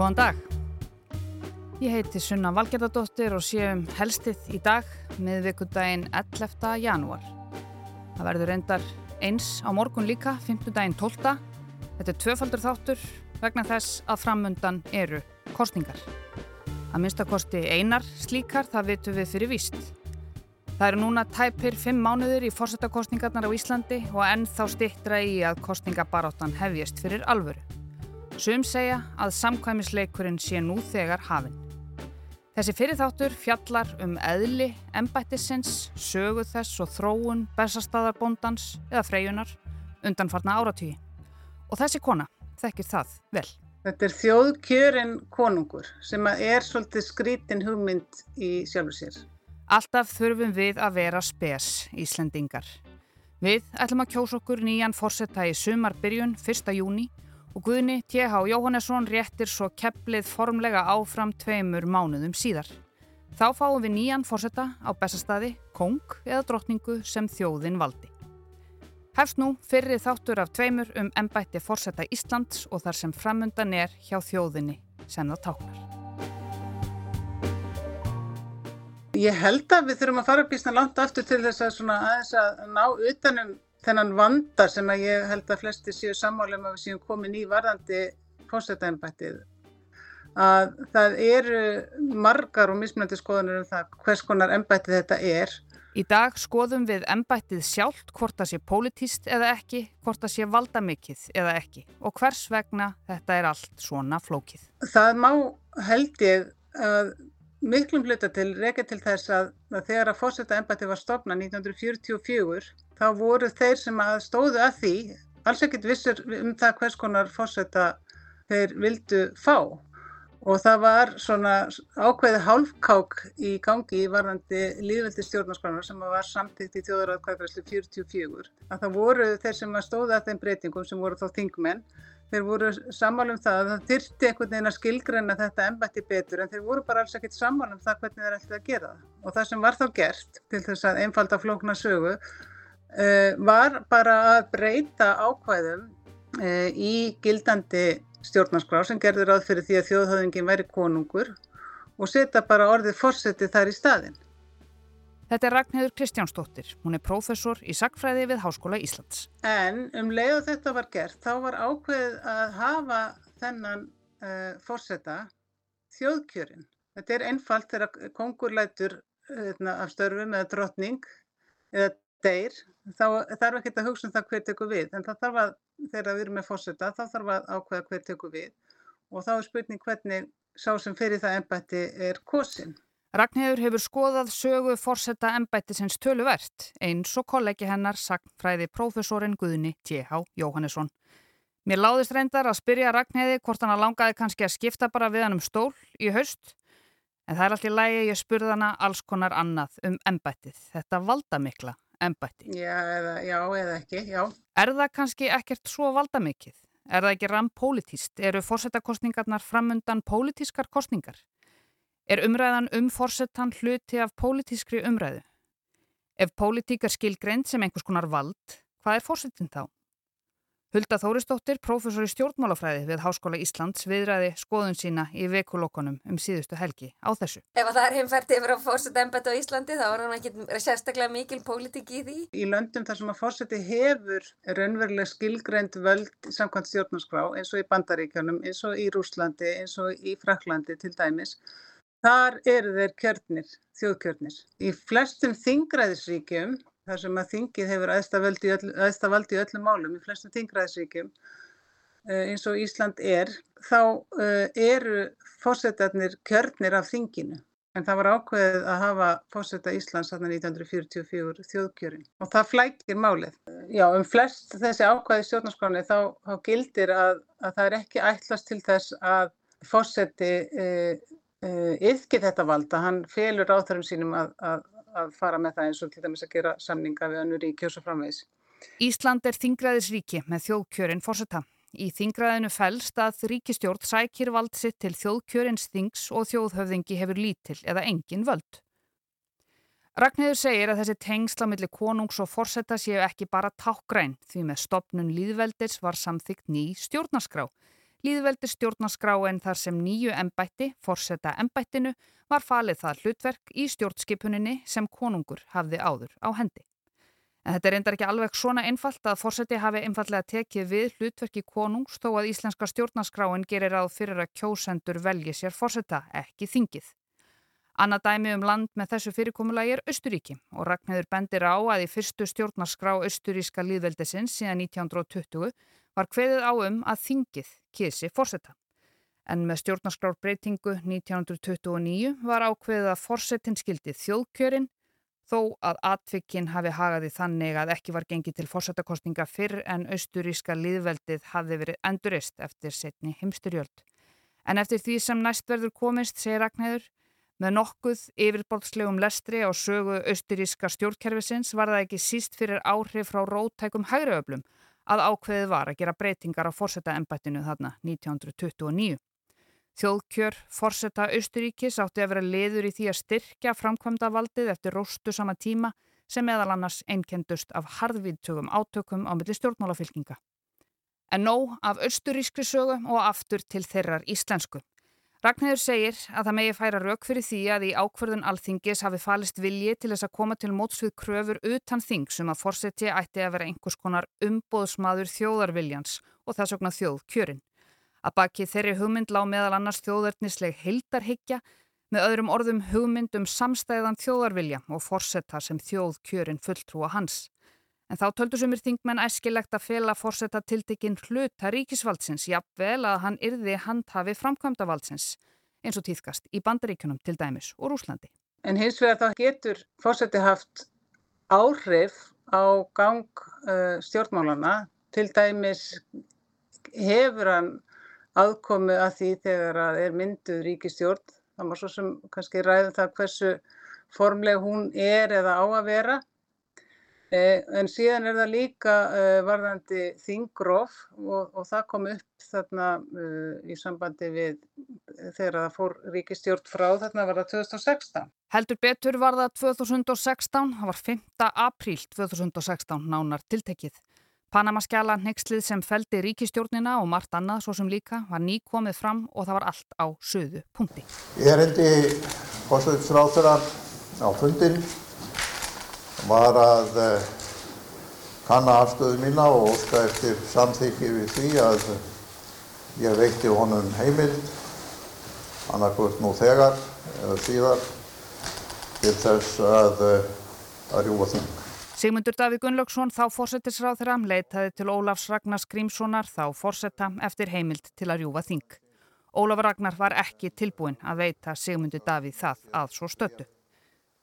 Góðan dag. Ég heiti Sunna Valgerðardóttir og séum helstið í dag miðvikudaginn 11. janúar. Það verður reyndar eins á morgun líka, 5. daginn 12. Þetta er tvöfaldur þáttur vegna þess að framundan eru kostningar. Að minnstakosti einar slíkar, það vitum við fyrir víst. Það eru núna tæpir fimm mánuður í fórsetakostningarnar á Íslandi og ennþá stittra í að kostningabaráttan hefjast fyrir alvöru. Sum segja að samkvæmisleikurinn sé nú þegar hafinn. Þessi fyrirþáttur fjallar um eðli, embættisins, sögu þess og þróun, besastadarbóndans eða freyjunar undanfarna áratvíi. Og þessi kona þekkir það vel. Þetta er þjóðkjörin konungur sem er svolítið skrítin hugmynd í sjálfu sér. Alltaf þurfum við að vera spes Íslendingar. Við ætlum að kjósa okkur nýjan fórsetta í sumarbyrjun 1. júni og Guðni T.H. Jóhannesson réttir svo kepplið formlega áfram tveimur mánuðum síðar. Þá fáum við nýjan fórsetta á bestastadi, kong eða drottningu sem þjóðin valdi. Hefst nú fyrri þáttur af tveimur um ennbætti fórsetta Íslands og þar sem framundan er hjá þjóðinni sem það táknar. Ég held að við þurfum að fara svona langt aftur til þess að, að ná utanum þennan vanda sem að ég held að flesti séu sammálum að við séum komin í varðandi fórsetaembættið að það eru margar og mismunandi skoðanir um það hvers konar embættið þetta er. Í dag skoðum við embættið sjálft hvort það sé pólitíst eða ekki, hvort það sé valdamikið eða ekki og hvers vegna þetta er allt svona flókið. Það má held ég að miklum hluta til reyka til þess að, að þegar að fórsetaembættið var stopnað 1944 þá voru þeir sem að stóðu að því alls ekkert vissur um það hvers konar fórseta þeir vildu fá. Og það var svona ákveði hálfkák í gangi í varðandi líðveldi stjórnarskránar sem var samtíkt í þjóðaratkvæðgræslu 44 að það voru þeir sem að stóða að þeim breytingum sem voru þá þingmenn þeir voru sammálum það að það þyrti einhvern veginn að skilgreina þetta ennbætti betur en þeir voru bara alls ekkert sammálum það hvernig þeir ætti að gera og það sem var þá gert til þess að einfalda flókna sögu var bara að breyta ákvæðum uh, í gildandi stjórnarskrá sem gerður ráð fyrir því að þjóðhauðingin væri konungur og setja bara orðið fórsetið þar í staðin. Þetta er Ragnhildur Kristjánsdóttir. Hún er prófessor í sagfræði við Háskóla Íslands. En um leið og þetta var gert, þá var ákveð að hafa þennan uh, fórseta þjóðkjörin. Þetta er einfalt þegar kongur lætur uh, af störfum eða drottning eða deyr þá þarf ekki að hugsa um það hver tekur við en það þarf að, þegar við erum með fórseta þá þarf að ákveða hver tekur við og þá er spurning hvernig sá sem fyrir það ennbætti er kosin. Ragnhjörður hefur skoðað sögu fórseta ennbætti sinns töluvert eins og kollegi hennar sagnfræði prófessorin Guðni T.H. Jóhannesson. Mér láðist reyndar að spyrja Ragnhjörði hvort hann að langaði kannski að skipta bara við hann um stól í haust en það er allt í lægi ég spurði hana alls konar annað um ennbættið, þetta valdamikla embætti. Já eða, já, eða ekki, já. Er það kannski ekkert svo valdamikið? Er það ekki ramm pólitíst? Eru fórsetakostningarnar framundan pólitískar kostningar? Er umræðan um fórsetan hluti af pólitískri umræðu? Ef pólitík er skilgreynd sem einhvers konar vald, hvað er fórsetin þá? Hulda Þóristóttir, prófessor í stjórnmálafræði við Háskóla Íslands, viðræði skoðun sína í vekulokkonum um síðustu helgi á þessu. Ef það er heimferdi yfir að fórseta embætt á Íslandi þá er hann ekki sérstaklega mikil pólitík í því? Í löndum þar sem að fórseti hefur raunverulega skilgreynd völd samkvæmt stjórnarskrá eins og í Bandaríkjónum, eins og í Rúslandi, eins og í Fraklandi til dæmis, þar eru þeir kjörnir, þjóðkjörnir. Í flestum þingræðisríkjum þar sem að þingið hefur aðsta vald í öllum málum í flestum þingræðsvíkjum eh, eins og Ísland er, þá eh, eru fórsetarnir kjörnir af þinginu. En það var ákveðið að hafa fórseta Íslands þarna 1944 þjóðkjörin og það flækir málið. Já, um flest þessi ákveði stjórnarskráni þá, þá gildir að, að það er ekki ætlast til þess að fórseti e, e, yfki þetta vald, að hann felur áþarum sínum að, að, að fara með það eins og til dæmis að gera samninga við önnur og svo framvegis. Ísland er þingræðisríki með þjóðkjörin fórsetta. Í þingræðinu fælst að ríkistjórn sækir vald sitt til þjóðkjörins þings og þjóðhöfðingi hefur lítil eða engin völd. Ragnhildur segir að þessi tengsla millir konungs og fórsetta séu ekki bara tákgræn því með stopnun líðveldis var samþygt ný stjórnarskrá. Líðveldi stjórnaskráin þar sem nýju embætti, forsetta embættinu, var falið það hlutverk í stjórnskipuninni sem konungur hafði áður á hendi. En þetta er reyndar ekki alveg svona einfalt að fórseti hafi einfallega tekið við hlutverki konungs þó að íslenska stjórnaskráin gerir ráð fyrir að kjósendur velji sér fórseta, ekki þingið. Annað dæmi um land með þessu fyrirkomulagi er Östuríki og Ragnhildur bendir á að í fyrstu stjórnarskrá Östuríska líðveldesins síðan 1920 var hveðið á um að þingið kísi fórseta. En með stjórnarskrárbreytingu 1929 var ákveðið að fórsetin skildi þjóðkjörin þó að atvikkin hafi hagaði þannig að ekki var gengið til fórsetakostninga fyrr en austuríska liðveldið hafi verið endurist eftir setni heimsturjöld. En eftir því sem næst verður komist, segir Ragnæður, með nokkuð yfirborðslegum lestri á sögu austuríska stjórnkerfisins var það ekki síst fyrir áhrif frá rótækum hægriöflum að ákveðið var að gera breytingar á fórsetaembættinu þarna 1929. Þjóðkjör forsetta Austuríkis átti að vera liður í því að styrkja framkvæmda valdið eftir róstu sama tíma sem meðal annars einkendust af harðvíðtökum átökum á milli stjórnmálafylkinga. En nóg af austurískri sögu og aftur til þeirrar íslensku. Ragnhildur segir að það megi færa rauk fyrir því að í ákverðun alþingis hafi falist vilji til þess að koma til mótsvið kröfur utan þing sem að fórseti ætti að vera einhvers konar umbóðsmaður þjóðarviljans og þess vegna þjóð kjörin. Að baki þeirri hugmynd lág meðal annars þjóðarnisleg heildarhyggja með öðrum orðum hugmynd um samstæðan þjóðarvilja og forsetta sem þjóð kjörin fulltrúa hans. En þá töldu sumir þingmenn æskilegt að fela forsetta tiltekinn hluta ríkisvaldsins jafnvel að hann yrði handhafi framkvæmda valdsins eins og týðkast í bandaríkunum til dæmis og Rúslandi. En hins vegar þá getur fórseti haft áhrif á gang uh, stjórnmálana til dæmis hefur hann aðkomi að því þegar að er mynduð ríkistjórn. Það má svo sem kannski ræða það hversu formleg hún er eða á að vera. Eh, en síðan er það líka uh, varðandi þingrof og, og það kom upp þarna uh, í sambandi við þegar það fór ríkistjórn frá þarna var það 2016. Heldur betur var það 2016, það var 5. apríl 2016 nánar tiltekið. Panamaskjala nexlið sem feldi ríkistjórnina og margt annað svo sem líka var ný komið fram og það var allt á söðu punkti. Ég er hindi fórsvöldsráþurar á fundin var að eh, kanna afstöðu mína og óska eftir samþykki við því að ég veitti honum heimild annarkvöld nú þegar eða síðar til þess að, eh, að rjúa þing. Sigmundur Davíð Gunnlaugsson þá fórsetisráð þeirra leitaði til Ólafs Ragnars Grímssonar þá fórseta eftir heimild til að rjúfa þing. Ólaf Ragnar var ekki tilbúin að veita Sigmundur Davíð það að svo stöttu.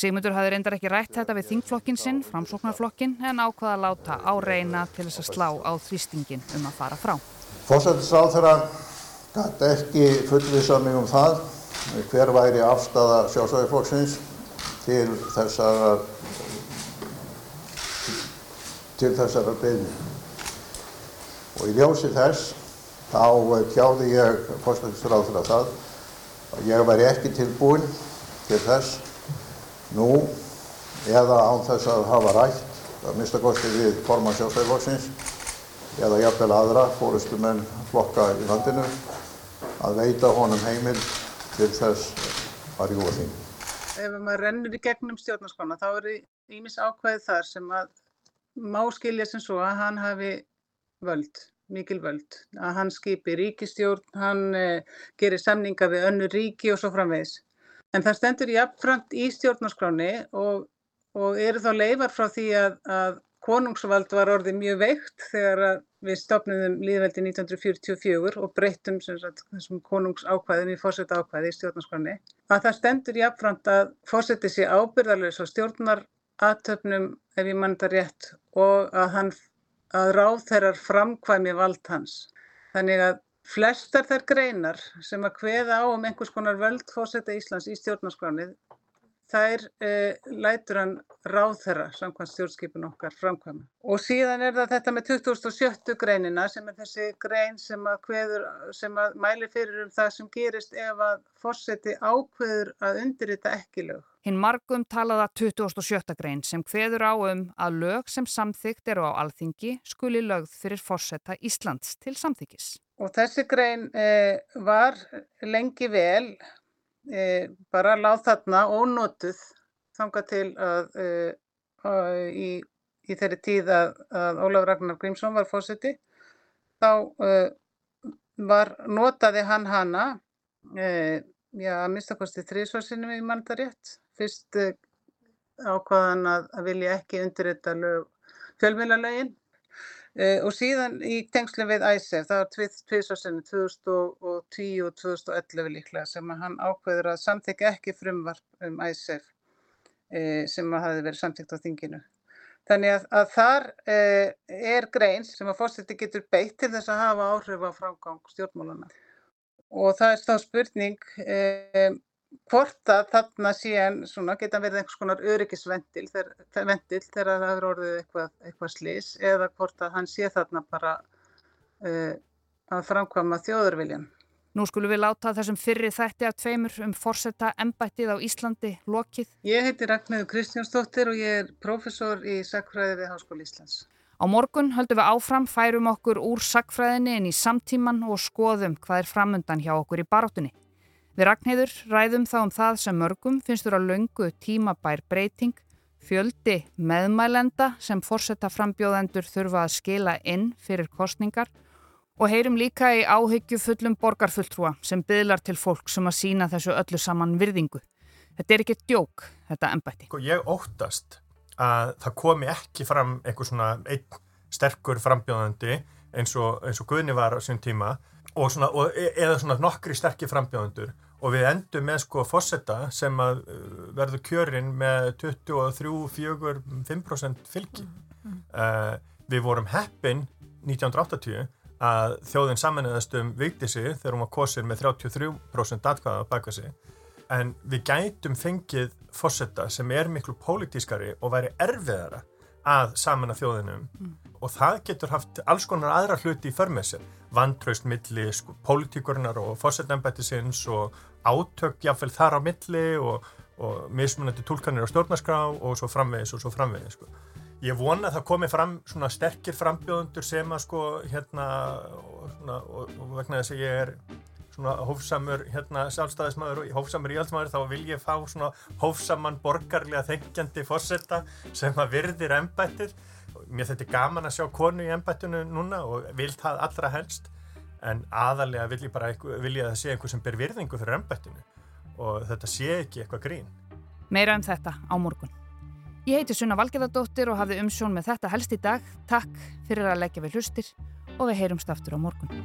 Sigmundur hafði reyndar ekki rætt þetta við þingflokkin sinn, framsóknarflokkin, en ákvaða að láta á reyna til þess að slá á þrýstingin um að fara frá. Fórsetisráð þeirra gæti ekki fullvisa mig um það hver væri afstafa sjálfstæðiflokksins til þessar til þessara beiðni. Og í ljósi þess þá tjáði ég fórstæðisráður að það að ég væri ekki tilbúin til þess nú eða án þess að hafa rætt að mista kosti við forman sjálfstæðiflokksins eða jafnvel aðra fórustumenn flokka í landinu að veita honum heimil til þess að rjúa þing. Ef maður rennur í gegnum stjórnarskona þá eru ímis ákveðið þar sem að má skilja sem svo að hann hafi völd, mikil völd, að hann skipi ríkistjórn, hann eh, gerir samninga við önnu ríki og svo framvegis. En það stendur jafnframt í stjórnarskráni og, og eru þá leifar frá því að, að konungsvald var orðið mjög veikt þegar við stopnum líðveldi 1944 og breyttum þessum konungsákvæðum í fórsetta ákvæði í stjórnarskráni. Að það stendur jafnframt að fórseti sé ábyrðarlegs á stjórnar aðtöfnum, ef ég mann þetta rétt, og að, hann, að ráð þeirrar framkvæmi vald hans. Þannig að flestar þær greinar sem að hveða á um einhvers konar völdfósetta Íslands í stjórnarskránið, þær eh, lætur hann ráð þeirra samkvæmt stjórnskipun okkar framkvæma. Og síðan er það þetta með 2070 greinina sem er þessi grein sem að, hveður, sem að mæli fyrir um það sem gerist ef að fósetti ákveður að undirrita ekki lög. Hinn margum talaða 27. grein sem hveður á um að lög sem samþygt eru á alþingi skuli lögð fyrir fórsetta Íslands til samþyggis. Og þessi grein eh, var lengi vel eh, bara láð þarna ónotuð þanga til að, eh, að í, í þeirri tíð að, að Ólaf Ragnar Grímsson var fósiti þá eh, var notaði hann hana eh, já, að minnstakosti þrísvarsinum í mandarétt fyrst eh, ákvaðan að, að vilja ekki undirrita lög fjölmiðlalögin Uh, og síðan í tengslu við ISEF, það var tviðsvarsinni 2010 og 2011 líklega sem að hann ákveður að samþykja ekki frumvarp um ISEF uh, sem að hafi verið samþykt á þinginu. Þannig að, að þar uh, er grein sem að fórseti getur beitt til þess að hafa áhrif á framgang stjórnmálana. Og það er þá spurning hvort að þarna síðan svona, geta verið einhvers konar öryggisvendil þegar það hefur orðið eitthvað, eitthvað slís eða hvort að hann sé þarna bara uh, að framkvama þjóðurviljan. Nú skulum við láta þessum fyrri þætti af tveimur um forsetta embættið á Íslandi lokið. Ég heiti Ragnæður Kristjánsdóttir og ég er professor í Sackfræði við Háskóli Íslands. Á morgun höldum við áfram, færum okkur úr Sackfræðinni inn í samtíman og skoðum hvað er framundan hjá okkur í barátunni. Við Ragnheiður ræðum þá um það sem mörgum finnst þú að löngu tímabær breyting, fjöldi meðmælenda sem forsetta frambjóðendur þurfa að skila inn fyrir kostningar og heyrum líka í áhyggju fullum borgarfulltrúa sem byðlar til fólk sem að sína þessu öllu saman virðingu. Þetta er ekki djók, þetta ennbætti. Sko, ég óttast að það komi ekki fram einhver svona einn sterkur frambjóðandi eins og, eins og Guðni var á sín tíma og svona, og, e, eða svona nokkri sterkir frambjóðandur og við endum með sko fósetta sem að uh, verður kjörinn með 23, 4, 5% fylgi. Mm, mm. Uh, við vorum heppin 1980 að þjóðin samanæðast um vikti sig þegar hún var kosir með 33% atkvæða baka sig en við gætum fengið fósetta sem er miklu pólitískari og væri erfiðara að samanna þjóðinum mm. og það getur haft alls konar aðra hluti í förmessi vantraust milli sko, pólitíkurnar og fósettnæmbættisins og átök jáfnveil þar á milli og, og mismunandi tólkanir á stjórnarskrá og svo framvegis og svo framvegis sko. Ég vona að það komi fram svona sterkir frambjóðundur sem að sko hérna og, svona, og, og vegna þess að ég er svona hófsamur hérna sjálfstæðismæður og hófsamur íhaldsmæður þá vil ég fá svona hófsaman borgarlega þengjandi fórsetta sem að virðir ennbættir. Mér þetta er gaman að sjá konu í ennbættinu núna og vil það allra helst en aðalega vil ég bara vil ég að það sé einhver sem ber virðingu fyrir ennbættinu og þetta sé ekki eitthvað grín. Meira um þetta á morgun. Ég heiti Sunna Valgeðardóttir og hafði umsjón með þetta helst í dag. Takk fyrir að leggja við hlustir og við heyrumst aftur á morgun.